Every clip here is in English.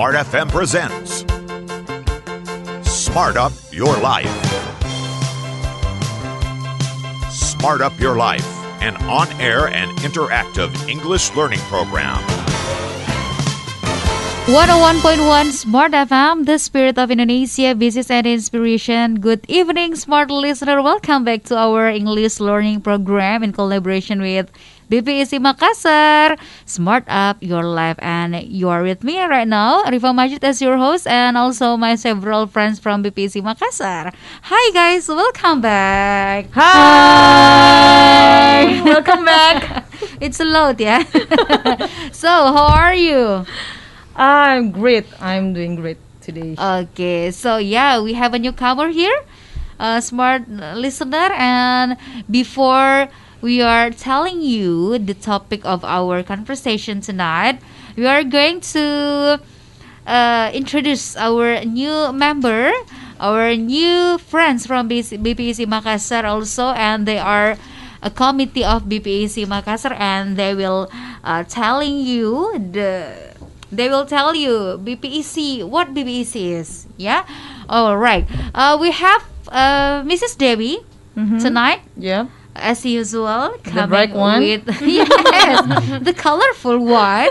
Smart FM presents Smart Up Your Life. Smart Up Your Life, an on air and interactive English learning program. 101.1 Smart FM, the spirit of Indonesia, business and inspiration. Good evening, smart listener. Welcome back to our English learning program in collaboration with BPIC Makassar. Smart up your life, and you are with me right now, Riva Majid as your host, and also my several friends from BPIC Makassar. Hi guys, welcome back. Hi, welcome back. it's a load, yeah. so, how are you? I'm great. I'm doing great today. Okay, so yeah, we have a newcomer here, a smart listener, and before we are telling you the topic of our conversation tonight, we are going to uh, introduce our new member, our new friends from BPC Makassar also, and they are a committee of BPC Makassar, and they will uh, telling you the they will tell you BPEC what BPEC is. Yeah. All right. Uh, we have uh, Mrs. Debbie Mhm. tonight, Yeah, as usual, coming bright one? with yes, the colorful one.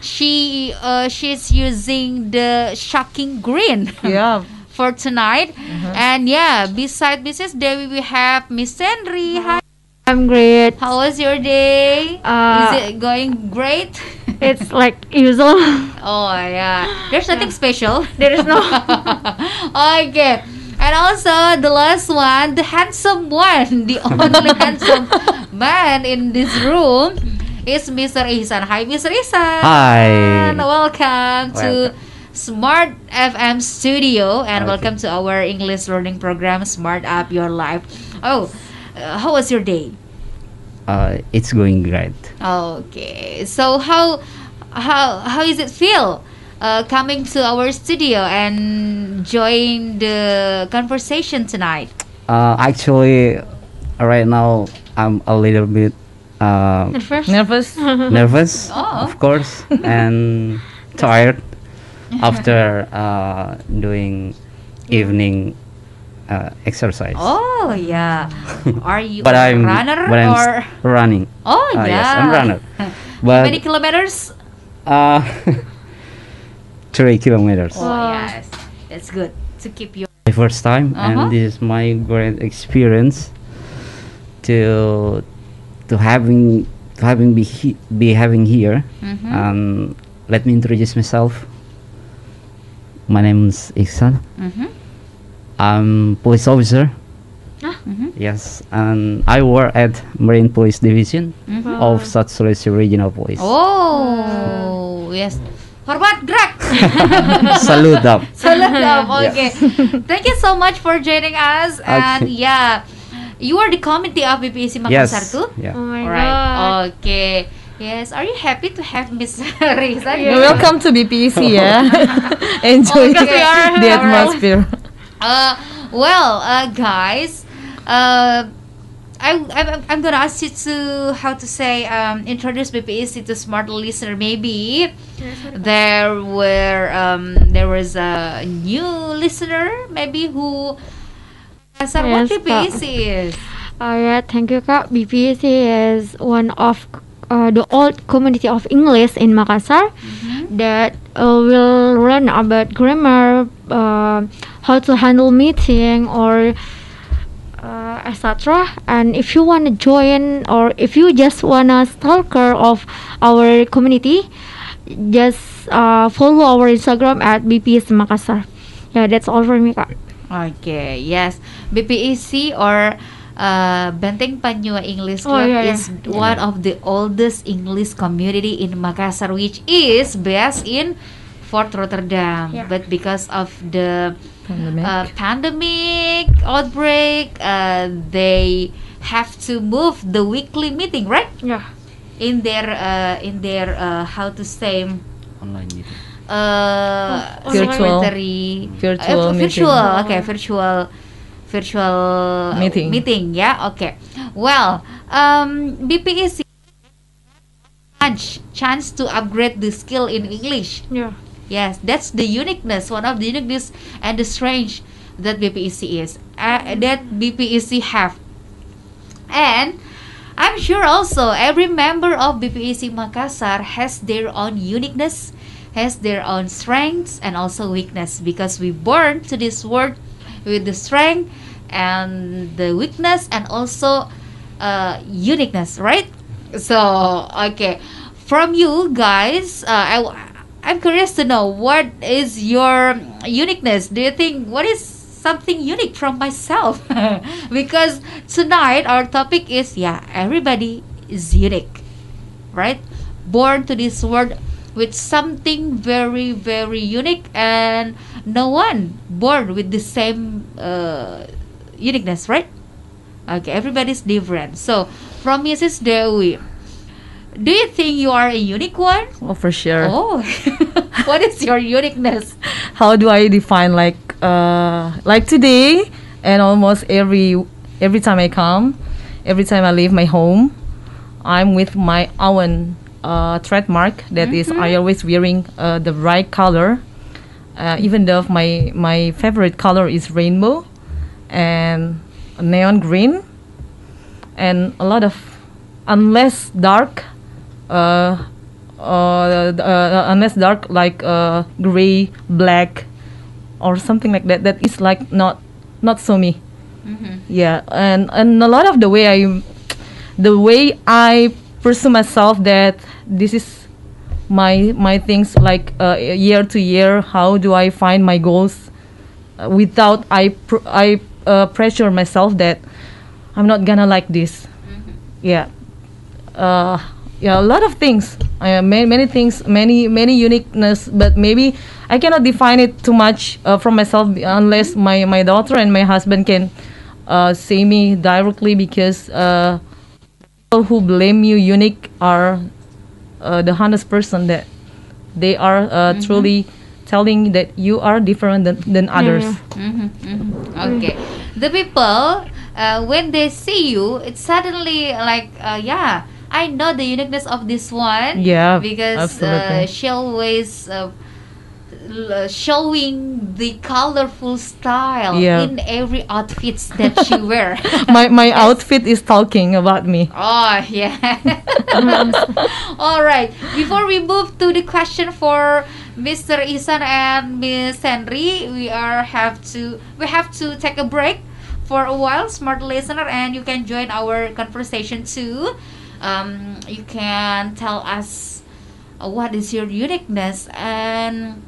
she uh, she's using the shocking green. yeah. For tonight, and yeah, beside Mrs. Debbie, we have Miss Henry. Hi, I'm great. how was your day? Uh, Is it going great? It's like usual. Oh yeah, there's nothing special. There is no. okay, and also the last one, the handsome one, the only handsome man in this room is Mr. Ihsan. Hi, Mr. Ihsan. Hi. And welcome to Smart FM Studio and Okay. welcome to our English learning program, Smart Up Your Life. Oh, uh, how was your day? Uh, it's going great. Okay, so how how how is it feel uh, coming to our studio and join the conversation tonight? Uh, actually, right now I'm a little bit uh, At first, Nervous? nervous, Oh. of course, and tired after uh, doing evening uh, exercise. Oh yeah, are you but a I'm runner but I'm or? running. Oh Uh, yeah, yes, I'm runner. How many kilometers? uh, three kilometers. Oh yes, that's good to keep your. my first time Uh-huh. and this is my great experience to to having to having be he, be having here Mhm. um let me introduce myself my name is Iksan Mhm. I'm police officer Mhm. yes and I work at Marine Police Division Mhm. of South Sulawesi Regional Police Oh yes, hormat gerak. salute up Salam. Okay. Thank you so much for joining us. And Okay. yeah, you are the committee of BPC Makassar yes too. yeah oh my Alright. god. Okay. Yes. Are you happy to have Miss Risa? You're welcome to BPEC, yeah. Enjoy we are- the atmosphere. Uh, well, uh, guys, uh, I, I'm, I'm gonna ask you to how to say um, introduce BPEC to smart listener. Maybe there were um, there was a new listener maybe who Sir, what Yes, Kak. BPEC is. Oh yeah, thank you kak. BPC is one of uh, the old community of English in Makassar that uh, will learn about grammar, uh, how to handle meeting or uh, etc. And if you want to join or if you just wanna stalker of our community, just uh, follow our Instagram at BPS Makassar. Yeah, that's all for me, kak. Okay, yes. BPEC or uh, Benteng Panua English Oh, Club yeah, yeah. is one of the oldest English community in Makassar, which is based in Fort Rotterdam. Yeah. But because of the Pandemic. uh, pandemic outbreak, uh, they have to move the weekly meeting, right? Yeah. In their uh, in their uh, how to say online meeting uh, Oh, Virtual. secretary Virtual uh, meeting. okay virtual virtual Meeting. meeting yeah okay well um BPEC chance chance to upgrade the skill in English Yeah. Yes, that's the uniqueness, one of the uniqueness and the strange that BPEC is, uh, that BPEC have. And I'm sure also every member of BPEC Makassar has their own uniqueness, has their own strengths and also weakness because we born to this world with the strength and the weakness and also uh, uniqueness, right? So okay, from you guys, uh, I I'm curious to know what is your uniqueness. Do you think what is something unique from myself? because tonight our topic is yeah, everybody is unique, right? Born to this world with something very very unique and no one born with the same uh, uniqueness, right? Okay, everybody's different. So, from Mrs. Dewi, do you think you are a unique one? Oh, for sure. Oh, what is your uniqueness? How do I define like uh like today and almost every every time I come, every time I leave my home, I'm with my own uh, trademark. That is, I always wearing uh, the right color. Uh, even though my my favorite color is rainbow and neon green and a lot of unless dark unless dark like uh, gray black or something like that that is like not not so me. Yeah and and a lot of the way i the way i pursue myself that this is my my things like uh, year to year how do i find my goals uh, without i pr- i uh, pressure myself that i'm not gonna like this. Yeah. Uh, yeah a lot of things. Uh, many, many things many many uniqueness but maybe i cannot define it too much uh, from myself unless my my daughter and my husband can uh, say me directly because uh, people who blame you unique are uh, the honest person that they are uh, truly telling that you are different than, than others. Mhm, mhm. Okay, the people uh, when they see you, it's suddenly like uh, yeah, I know the uniqueness of this one. Yeah, because uh, she always. Uh, showing the colorful style Yeah. in every outfits that she wear my my outfit is talking about me Oh yeah. All right. Before we move to the question for Mr. Isan and Miss Henry, we are have to we have to take a break for a while, smart listener, and you can join our conversation too. Um, you can tell us uh, what is your uniqueness and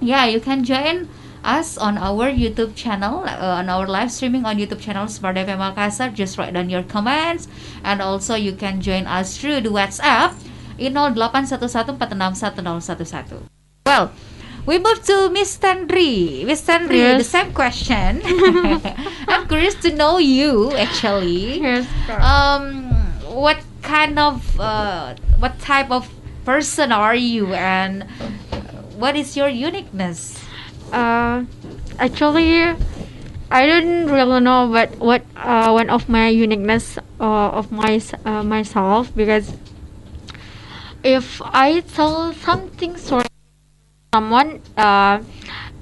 yeah you can join us on our youtube channel uh, on our live streaming on youtube channel smart fm makassar. Just write down your comments and also you can join us through the whatsapp in 0811461011 well we move to miss tandri. Miss tandri Yes. the same question. I'm curious to know you actually. Yes. um what kind of uh, what type of person are you and what is your uniqueness Uh, actually, I don't really know what what uh, one of my uniqueness uh, of my uh, myself because if I tell something to someone, uh,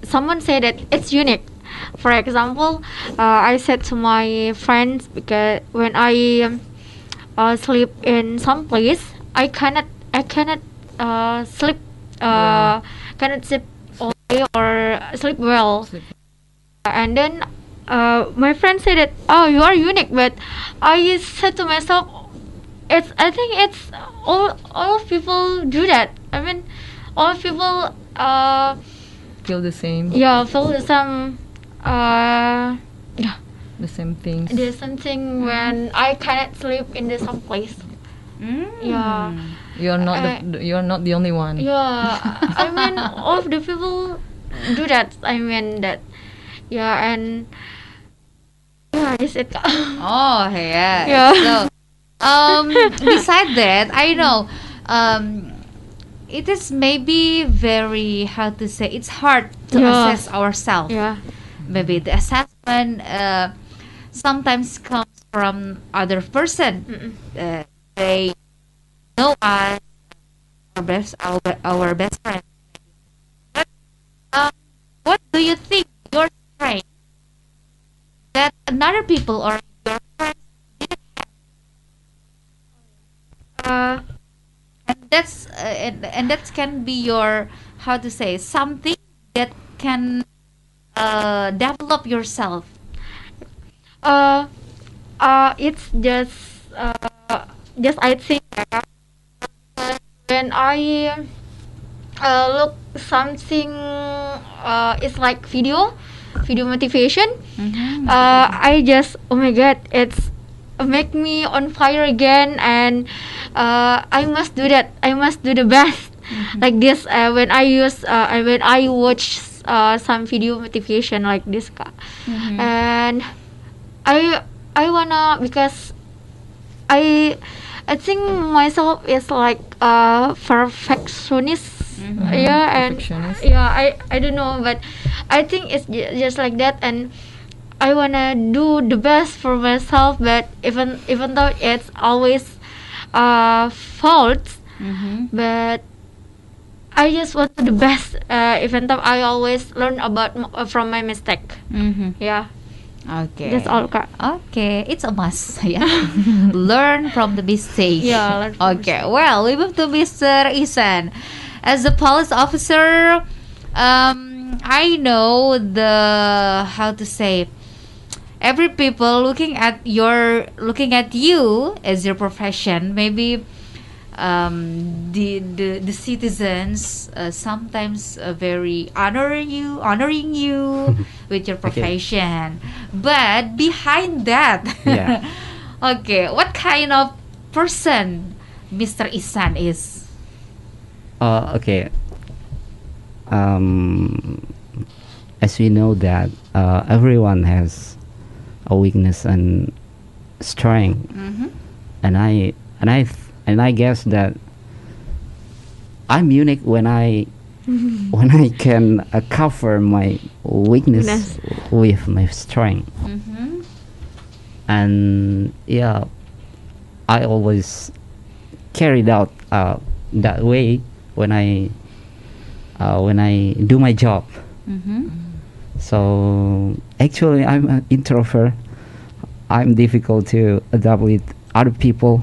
someone say that it's unique. For example, uh, I said to my friends because when I um, uh, sleep in some place, I cannot I cannot uh, sleep uh, cannot sleep all day or sleep well. Sleep. And then uh, my friend said that oh you are unique, but I said to myself, it's I think it's all all people do that. I mean, all people uh feel the same yeah feel some uh yeah the same things there's something when I cannot sleep in the some place. mm. Yeah. you're not Uh, the, you're not the only one Yeah, I mean, all of the people do that. I mean that. Yeah, and yeah, this it. oh yeah Yeah. so um beside that i know um it is maybe very how to say it's hard to Yeah. assess ourselves yeah, maybe the assessment uh, sometimes comes from other person. Uh, they know us our best our, our best friend. Uh, what do you think your strength that another people or your friends didn't have? Uh, and that's uh, and, and that can be your how to say something that can uh, develop yourself uh, uh, it's just uh, just I think that when I uh, look something uh, it's like video video motivation. Uh, I just oh my god it's make me on fire again and uh, I must do that. I must do the best. Like this uh, when I use uh, when I watch uh, some video motivation like this Kak. and I I wanna because I I think myself is like a perfectionist. Yeah, and yeah, I I don't know, but I think it's ju- just like that, and I wanna do the best for myself. But even even though it's always uh faults, but I just want the best. Uh, even though I always learn about m- from my mistake. mm-hmm. Yeah, okay that's all, Kak. Okay, it's a must. Yeah, learn from the mistake. Yeah, learn from Okay, well, we move to Mr. Isan. As a police officer, um, I know the how to say. Every people looking at your looking at you as your profession, maybe um, the, the the citizens uh, sometimes uh, very honor you honoring you with your profession but behind that Yeah. okay what kind of person mr isan is Uh, okay. Um, as we know that uh, everyone has a weakness and strength, mm-hmm. and I and I th- and I guess that I'm unique when I when I can uh, cover my weakness with my strength, Mm-hmm. and yeah, I always carried out uh, that way when I uh, when I do my job. Mm-hmm. So actually, I'm an introvert. I'm difficult to adapt with other people.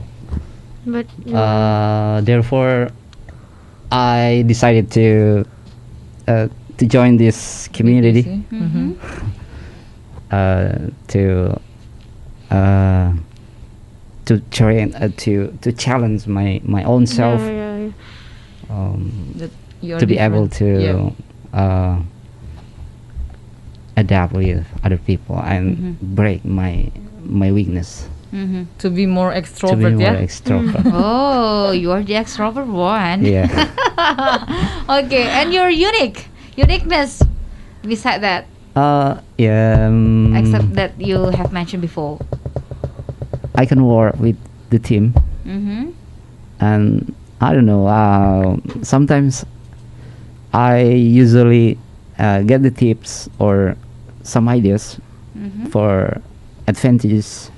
But Uh, therefore, I decided to uh, to join this community Mm-hmm. uh, to uh, to train uh, to to challenge my my own self Yeah, yeah, yeah. um, to be able to different. uh, adapt with other people and Mhm. break my my weakness Mm-hmm. to be more to be extrovert. more yeah. extrovert. oh you are the extrovert one yeah. okay and your unique uniqueness beside that Uh, yeah. um, except that you have mentioned before I can work with the team, mm-hmm. and I don't know. Uh, sometimes I usually uh, get the tips or some ideas Mm-hmm. for advantages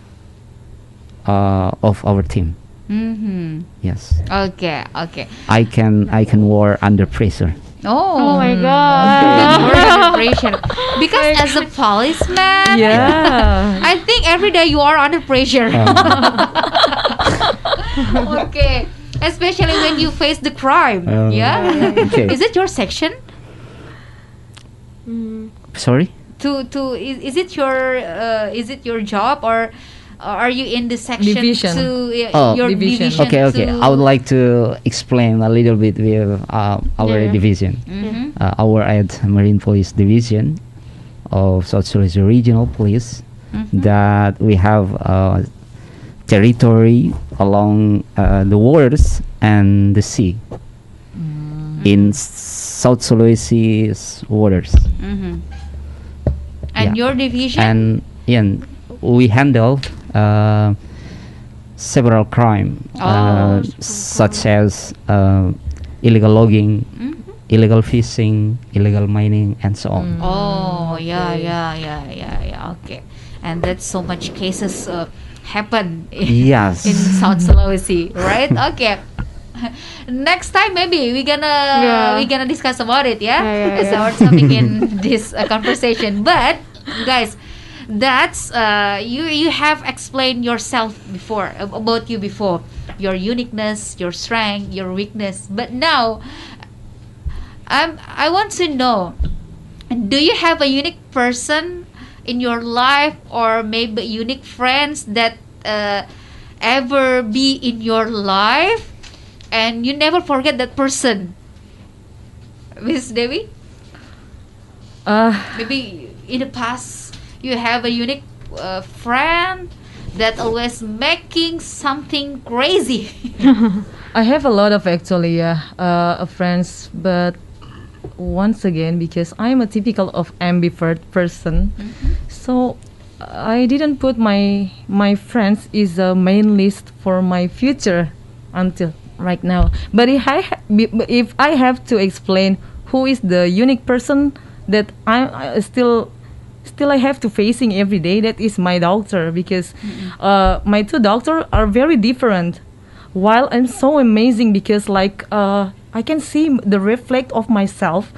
uh, of our team. Mm-hmm. Yes, okay okay I can I can work under pressure. oh, Oh my Good god. word preparation. Because as a policeman, Yeah. I think every day you are under pressure. okay. Especially when you face the crime. Um, yeah. okay. Is it your section? Mm. Sorry. To to is, is it your uh, is it your job or are you in the section Division. to uh, Oh, your division. division? Okay, okay. I would like to explain a little bit with uh, our Yeah. division. Mhm. uh, our at Marine Police Division of South Sulawesi Regional Police Mhm. that we have uh, territory along uh, the waters and the sea in S- South Sulawesi's waters. Mhm. And Yeah. your division? And yeah, we handle several crime uh, Oh, such as uh, illegal logging, Mhm. illegal fishing, illegal mining, and so on. Oh yeah yeah yeah yeah yeah okay, and that's so much cases uh, happen in, Yes. in South Sulawesi, right? Okay, Next time maybe we gonna Yeah. we gonna discuss about it. Yeah, Yeah, yeah, It's yeah. our topic in this uh, conversation. But guys, that's uh, you you have explained yourself before about you before. Your uniqueness, your strength, your weakness. But now, I'm I want to know do you have a unique person in your life or maybe unique friends that uh, ever be in your life? And you never forget that person. Miss devi? Uh, maybe in the past you have a unique uh, friend that always making something crazy I have a lot of actually yeah, uh, friends, but once again because I'm a typical of ambivert person, so I didn't put my my friends is a main list for my future until right now. But if I ha- if I have to explain who is the unique person that I, I still still I have to facing every day. That is my doctor because uh, my two doctors are very different. While I'm so amazing because like uh, I can see the reflect of myself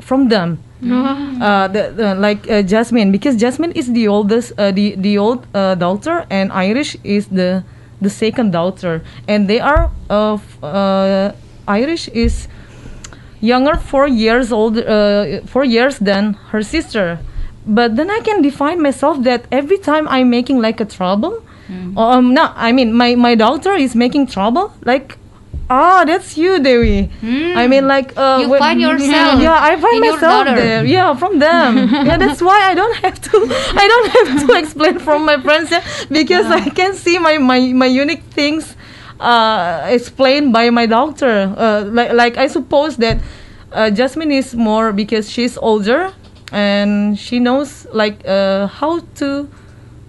from them. Uh, the, the, like uh, Jasmine because Jasmine is the oldest uh, the the old uh, daughter and Irish is the the second daughter and they are of uh, Irish is younger four years old uh, four years than her sister but then i can define myself that every time i'm making like a trouble um no i mean my my daughter is making trouble like ah that's you dewi. I mean like uh, You when- find yourself yeah i find myself there. Yeah from them. Yeah that's why i don't have to i don't have to explain from my friends yeah, because i can see my my my unique things uh, explained by my doctor. Uh, like, like I suppose that uh, Jasmine is more because she's older and she knows like uh, how to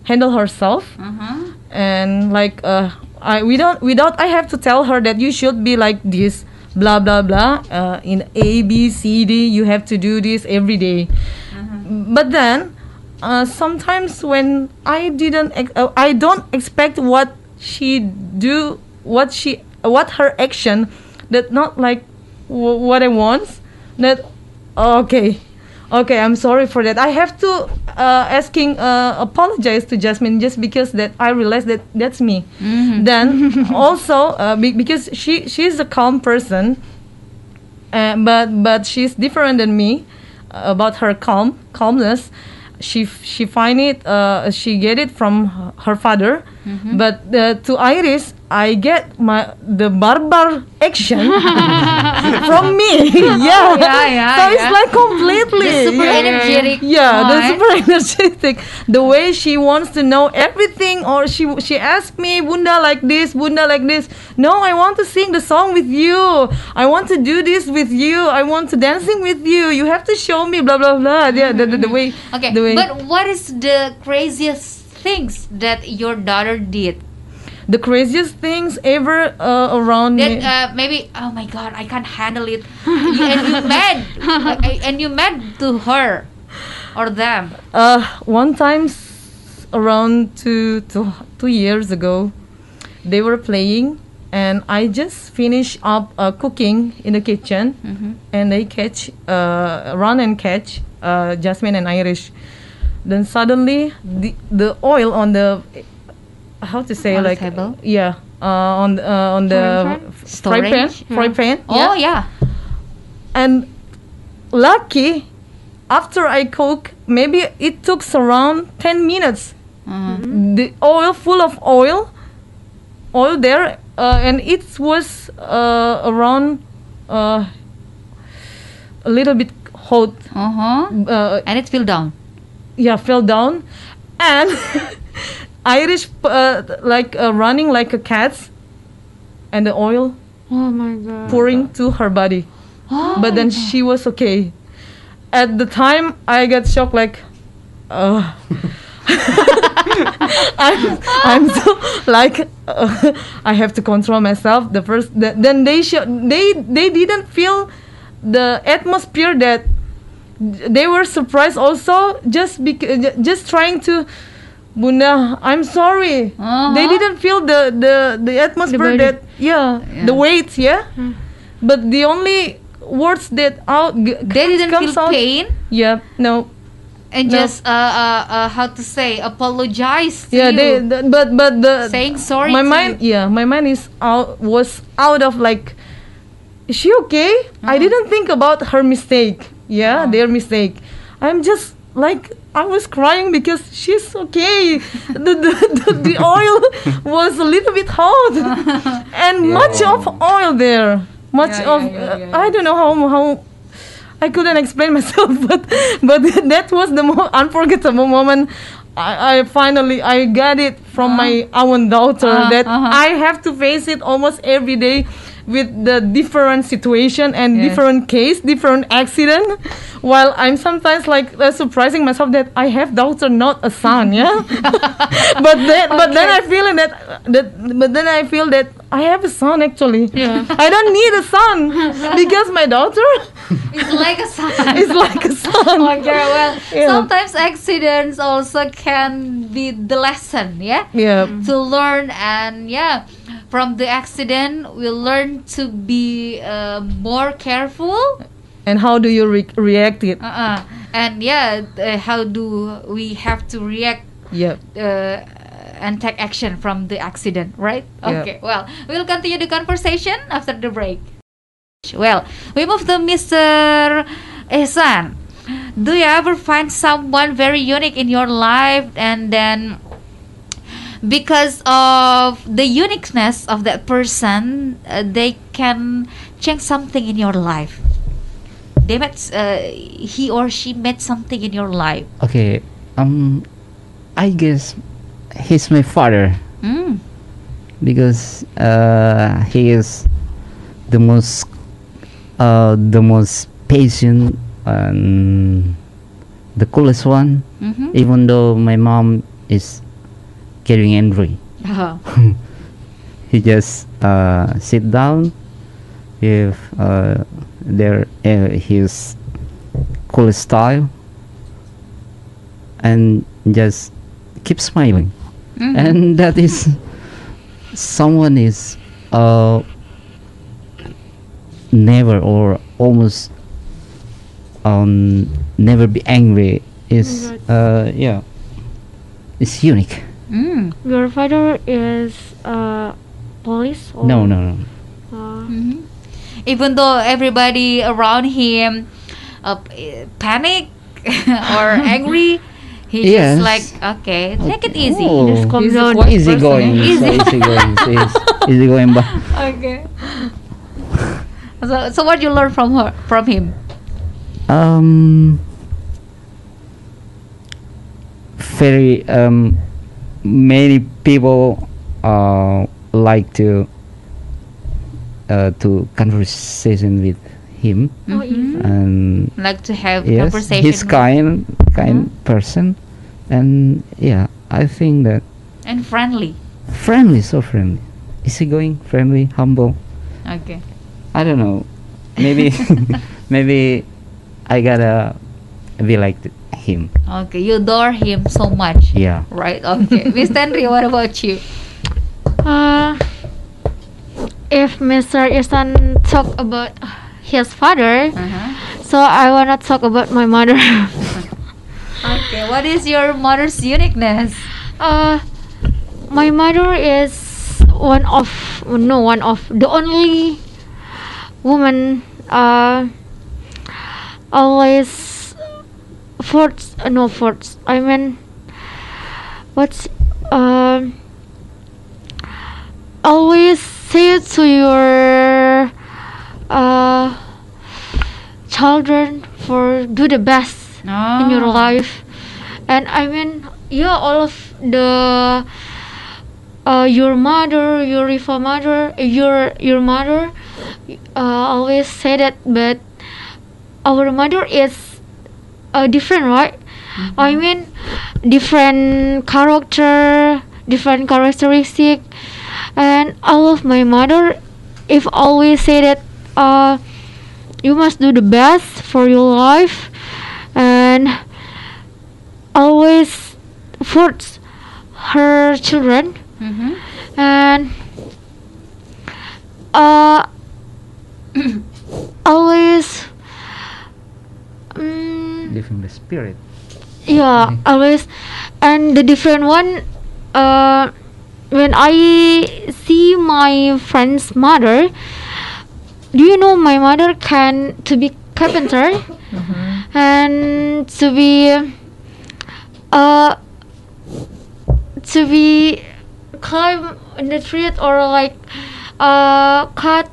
handle herself uh-huh. and like uh, I without without I have to tell her that you should be like this blah blah blah uh, in A B C D you have to do this every day. but then uh, sometimes when I didn't ex- uh, I don't expect what she do what she what her action that not like w- what I want that okay okay I'm sorry for that. I have to uh, asking uh, apologize to Jasmine just because that I realized that that's me. Then also uh, be- because she she's a calm person uh, but but she's different than me uh, about her calm calmness. She f- she find it uh, she get it from her father but uh, to iris i get my the barbar action from me. Yeah. Yeah, yeah, so yeah. it's like completely The super yeah. energetic yeah the super energetic. The way she wants to know everything or she she asked me bunda like this bunda like this. No i want to sing the song with you. I want to do this with you. I want to dancing with you. You have to show me blah blah blah. Yeah the, the, the way okay the way but what is the craziest things that your daughter did. The craziest things ever uh, around that me. uh, maybe oh my god i can't handle it. You- and you mad. Uh, and you mad to her or them. Uh, one time, around two, two, two years ago, they were playing, and I just finished up uh, cooking in the kitchen, and they catch, uh, run and catch uh, Jasmine and Irish. Then suddenly, the the oil on the, how to say On like table? yeah, uh, on the, uh, on the fry pan, fry pan. oh yeah. And lucky after i cook maybe it took around 10 minutes. Mhm. the oil full of oil oil there uh, and it was uh, around uh, a little bit hot. Uh-huh. Uh, and it fell down yeah fell down and irish uh, like uh, running like a cat and the oil Oh my god. pouring to her body but then she was okay at the time i got shocked like uh, I'm, I'm so like uh, I have to control myself. The first, the, then they show, they they didn't feel the atmosphere that they were surprised also just because just trying to Bunda, I'm sorry. Uh-huh. They didn't feel the the the atmosphere body. that yeah, the Yeah. weight yeah. But the only words that out g- They didn't comes feel out- pain Yeah, no. and No. just uh, uh, uh, how to say apologize to Yeah, you. they the, but but the Saying sorry My to mind you. yeah, my mind is out was out of like is she okay? I Uh-huh. didn't think about her mistake. Yeah, their mistake. I'm just like I was crying because she's okay. the, the, the, the oil was a little bit hot and much of oil there. Much Yeah, of yeah, yeah, uh, yeah, I don't know how how I couldn't explain myself, but but that was the most unforgettable moment. I, I finally I got it from my own daughter Uh-huh, that uh-huh. I have to face it almost every day with the different situation and Yes. different case, different accident. While I'm sometimes like uh, surprising myself that I have daughter, not a son. Yeah, but then but then I feel that that but then I feel that I have a son actually. Yeah. I don't need a son because my daughter It's like a sign. is like a son. Okay, well, Yeah. sometimes accidents also can be the lesson, yeah? Yeah. To learn and yeah, from the accident we learn to be uh, more careful. And how do you re- react it? Uh-uh. And yeah, uh, how do we have to react Yep. uh, and take action from the accident, right? Yeah. Okay, well, we'll continue the conversation after the break. Well, we move to Mr. Ehsan. Do you ever find someone very unique in your life and then because of the uniqueness of that person, uh, they can change something in your life? They met, uh, he or she met something in your life. Okay. Um, I guess he's my father Mm. because uh, he is the most uh, the most patient and the coolest one. Mm-hmm. Even though my mom is getting angry, Oh. he just uh, sit down with uh, their uh, his cool style and just keep smiling Mhm. and that is someone is uh, never or almost um, never be angry is uh, yeah it's unique Mm. Your father is uh, police? Or, no no no Uh, Mhm. Even though everybody around him uh, panic or angry, he Yes. just like okay, take it easy. Oh. just calm He's a down. quiet easy going so easy going so easy, easy going but Okay. So, so what you learn from her, from him? um very um many people uh like to uh to conversation with him Oh, easy. and Like to have yes conversation. he's with- kind kind person and yeah i think that and friendly. friendly so friendly easygoing friendly humble Okay. i don't know maybe maybe i gotta be like th- him Okay, you adore him so much. yeah Right. Okay. Miss Henry, what about you? Uh, if Mr. Isan talk about his father, Uh-huh. so I wanna talk about my mother. Okay. What is your mother's uniqueness? uh, my mother is one of no one of the only woman uh always forts uh, no forts I mean what's um always say to your uh children for do the best in your Oh. life and i mean yeah all of the uh, your mother your reform mother your your mother uh, always say that but our mother is uh, different right? I mean different character different characteristic. And all of my mother if always say that uh, you must do the best for your life and always force her children. Mm-hmm. and uh always mm, living the spirit. yeah always. And the different one uh when i see my friend's mother do you know my mother can to be carpenter? And to be uh to be climb in the tree or like uh cut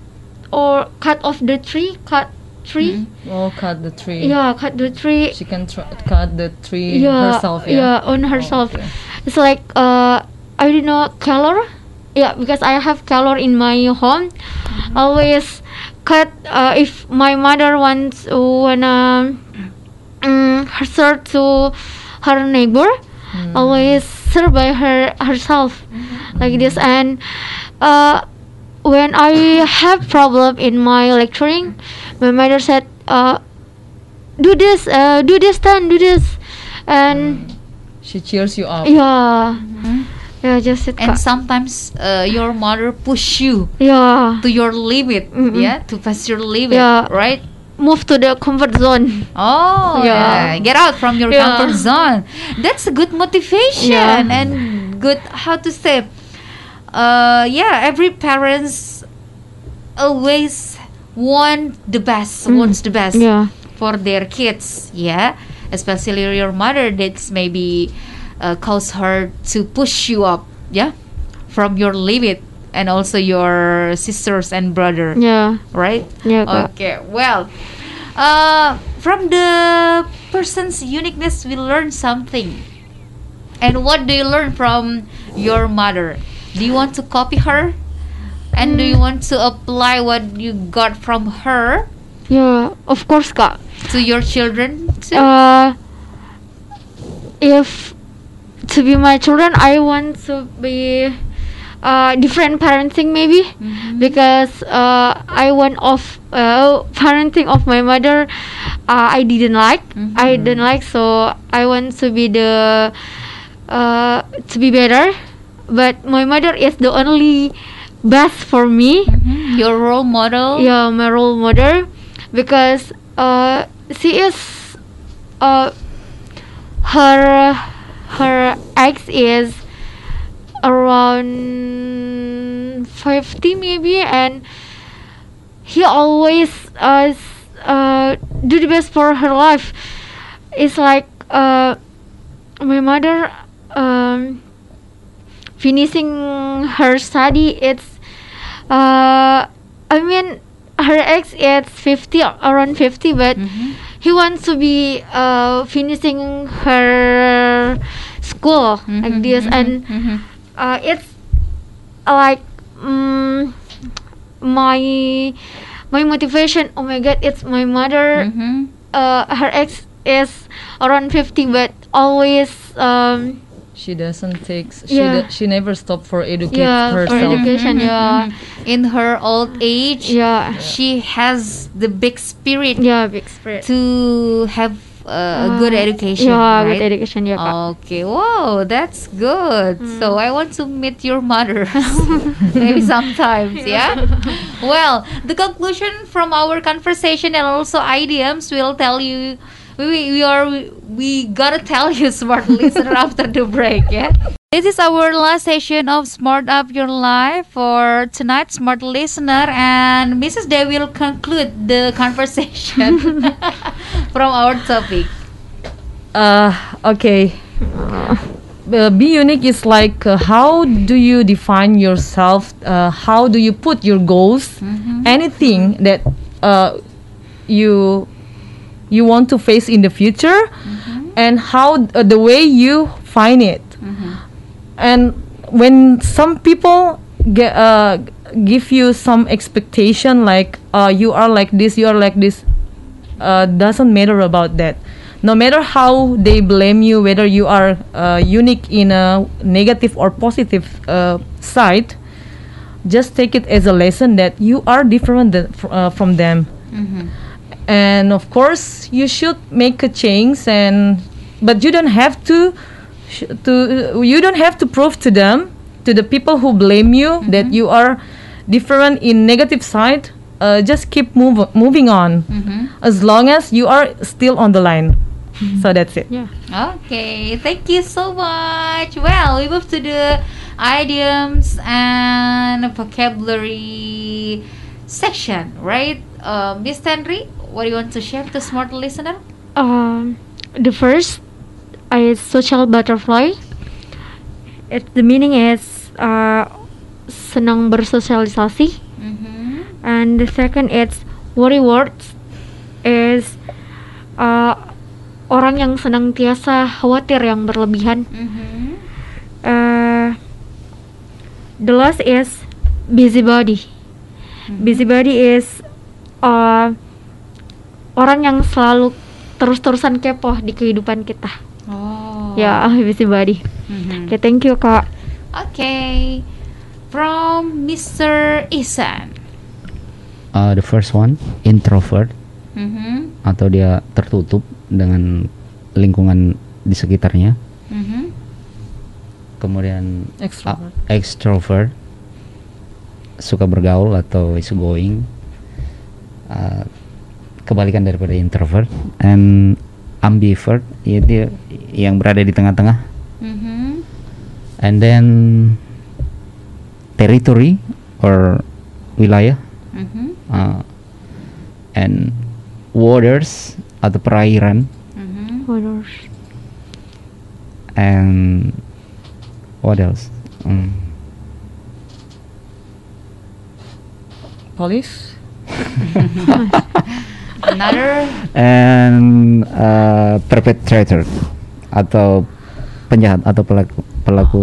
or cut off the tree cut tree Oh, cut the tree. yeah cut the tree She can tr- cut the tree yeah, herself. Yeah. yeah on herself. okay. It's like uh, I don't know color. Yeah, because I have color in my home. Always cut uh, if my mother wants wanna um, her serve to her neighbor. Always serve by her herself like this and uh, when I have problem in my lecturing, my mother said, uh, "Do this, uh, do this, then do this," and She cheers you up. yeah, yeah, just it. And sometimes uh, your mother push you yeah, to your limit, Mm-mm. yeah, to pass your limit, Yeah. right? move to the comfort zone. Oh, yeah. Yeah. Get out from your Yeah. comfort zone. That's a good motivation Yeah. and good how to say. Uh, yeah, every parents always want the best, Mm. wants the best Yeah, for their kids. Yeah, especially your mother. That's maybe uh, cause her to push you up. Yeah, from your limit, and also your sisters and brother. yeah, Right. yeah. Kak. Okay, well, uh, from the person's uniqueness, we learn something. And what do you learn from your mother? Do you want to copy her? And do you want to apply what you got from her Yeah, of course, kak. to your children too? Uh, if to be my children, I want to be uh, different parenting maybe Mhm. because uh, I want of uh, parenting of my mother. Uh, I didn't like. I didn't like, so I want to be the uh, to be better. But my mother is the only best for me Mhm. Your role model. yeah my role model because uh she is uh her her ex is around 50 maybe and he always uh, uh do the best for her life it's like uh my mother um finishing her study it's uh i mean her ex is 50 around 50 but Mhm. he wants to be uh finishing her school like Mhm, this mhm, and mhm. uh it's like um, my my motivation oh my god it's my mother Mhm. uh her ex is around 50 but always um She doesn't take. She Yeah. do- she never stop for educate Yeah, for herself. education. yeah. In her old age, yeah she has the big spirit yeah big spirit to have uh, a good education. yeah right? good education yeah Kak. Okay, wow, that's good. Hmm. So I want to meet your mother, maybe sometimes, yeah. Well, the conclusion from our conversation and also idioms will tell you. We, we are we gotta tell you smart listener after the break yeah this is our last session of smart up your life for tonight smart listener and mrs day will conclude the conversation from our topic Uh, okay. Uh, be unique is like uh, how do you define yourself? Uh, how do you put your goals? Anything that uh, you you want to face in the future, and how uh, the way you find it. And when some people get uh, give you some expectation, like uh, you are like this, you are like this, uh, doesn't matter about that. No matter how they blame you, whether you are uh, unique in a negative or positive uh, side, just take it as a lesson that you are different uh, from them. And of course, you should make a change, and but you don't have to to you don't have to prove to them to the people who blame you that you are different in negative side. Uh, just keep move, moving on. As long as you are still on the line. So that's it. Yeah. Okay, thank you so much. Well, we move to the idioms and vocabulary section, right? Uh, Miss Henry, what do you want to share to smart listener? Um, the first is social butterfly. It the meaning is uh, senang bersosialisasi, Mm-hmm. and the second is worry words is uh, orang yang senang tiasa khawatir yang berlebihan. Mm-hmm. Uh, the last is busybody. Busybody is uh, orang yang selalu terus-terusan kepo di kehidupan kita. Oh. Ya, busybody. Mhm. Oke, thank you kak. Okay. From Mr. Isan. Uh, the first one introvert Mm-hmm. atau dia tertutup dengan lingkungan di sekitarnya. Mm-hmm. Kemudian Extrovert. uh, extrovert suka bergaul atau is going. Uh, kebalikan daripada introvert and ambivert ya dia yang berada di tengah-tengah Mm-hmm. and then territory or wilayah Mm-hmm. uh, and waters atau perairan Mm-hmm. Waduh. and what else Hmm. police Another. and uh, perpetrator atau penjahat atau pelaku pelaku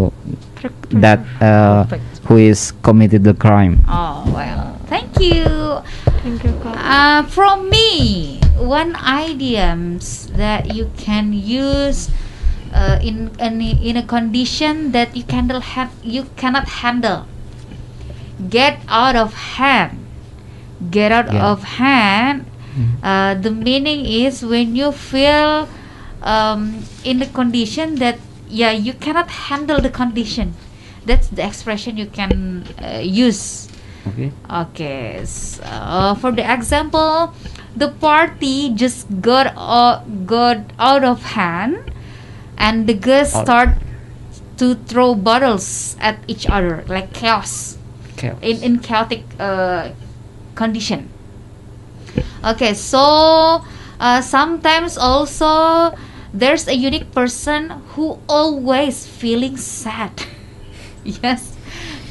that uh, who is committed the crime Oh well. Thank you. Thank you. Uh, from me, one idioms that you can use uh, in any in a condition that you cannot have you cannot handle. Get out of hand. Get out Yeah. of hand. Uh, the meaning is when you feel um, in the condition that yeah you cannot handle the condition. That's the expression you can uh, use. okay Okay, so for the example, the party just got uh, got out of hand, and the guests Out. start to throw bottles at each other like chaos Chaos. in in chaotic uh, condition. Okay, so uh, sometimes also there's a unique person who always feeling sad. yes,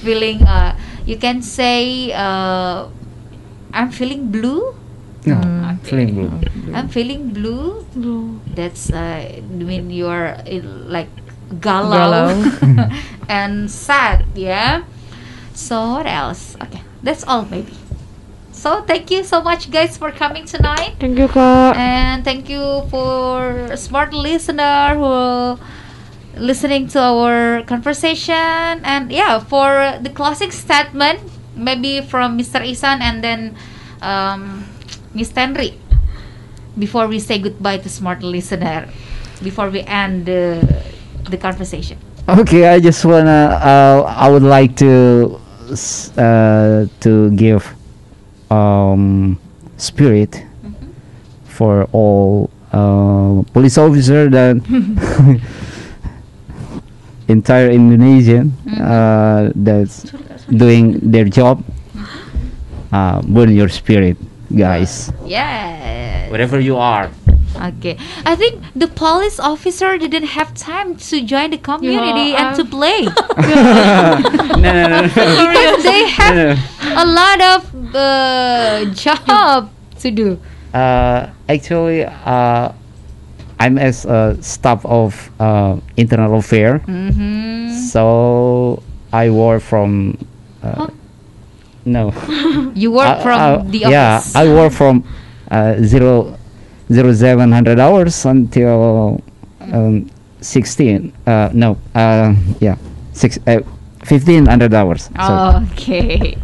feeling. Uh, you can say, uh, "I'm feeling blue." no Okay. feeling blue I'm feeling blue. Blue. That's uh, when you're in, like galau, Galau. and sad. Yeah. So what else? Okay, that's all maybe. So thank you so much, guys, for coming tonight. Thank you kak. And thank you for smart listener who listening to our conversation. And yeah, for the closing statement, maybe from Mr. Isan and then um, Miss Henry, before we say goodbye to smart listener, before we end the, the conversation. Okay, I just wanna. Uh, I would like to s- uh, to give um, spirit for all uh, police officer that entire Indonesian uh, that's doing their job. Uh, burn your spirit, guys. Yeah. Wherever you are. Okay. I think the police officer didn't have time to join the community and to um, play. no, no, no. no. because they have No, no. a lot of uh, job to do. Uh, actually, uh, I'm as a staff of uh, internal affair, Mm-hmm. so I work from. Uh, no. You work Uh, from uh, the Yeah, office. I work from uh, zero, zero seven hundred hours until um, sixteen. Uh, no, uh, yeah, six, uh, fifteen hundred hours. So okay.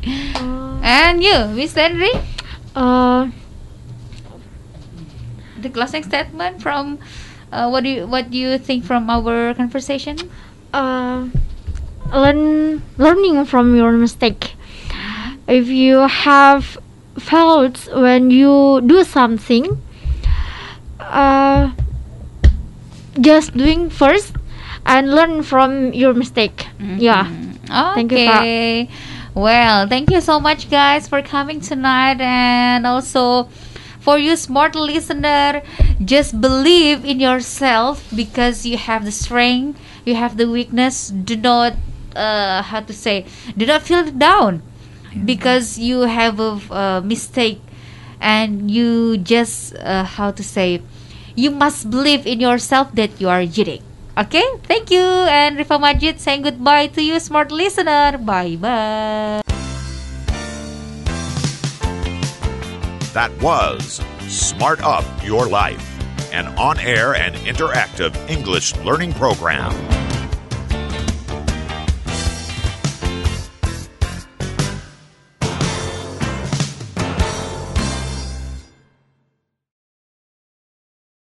And you, Miss Henry, Uh, the closing statement from Uh, what do you what do you think from our conversation? uh, learn learning from your mistake. If you have faults when you do something, uh, just doing first and learn from your mistake. Yeah. Thank you. Well, thank you so much, guys, for coming tonight, and also for you, smart listener. Just believe in yourself because you have the strength, you have the weakness. Do not, uh, how to say, do not feel down because you have a uh, mistake, and you just, uh, how to say, you must believe in yourself that you are unique. Okay, thank you. And Rifa Majid saying goodbye to you, smart listener. Bye bye. That was Smart Up Your Life, an on air and interactive English learning program.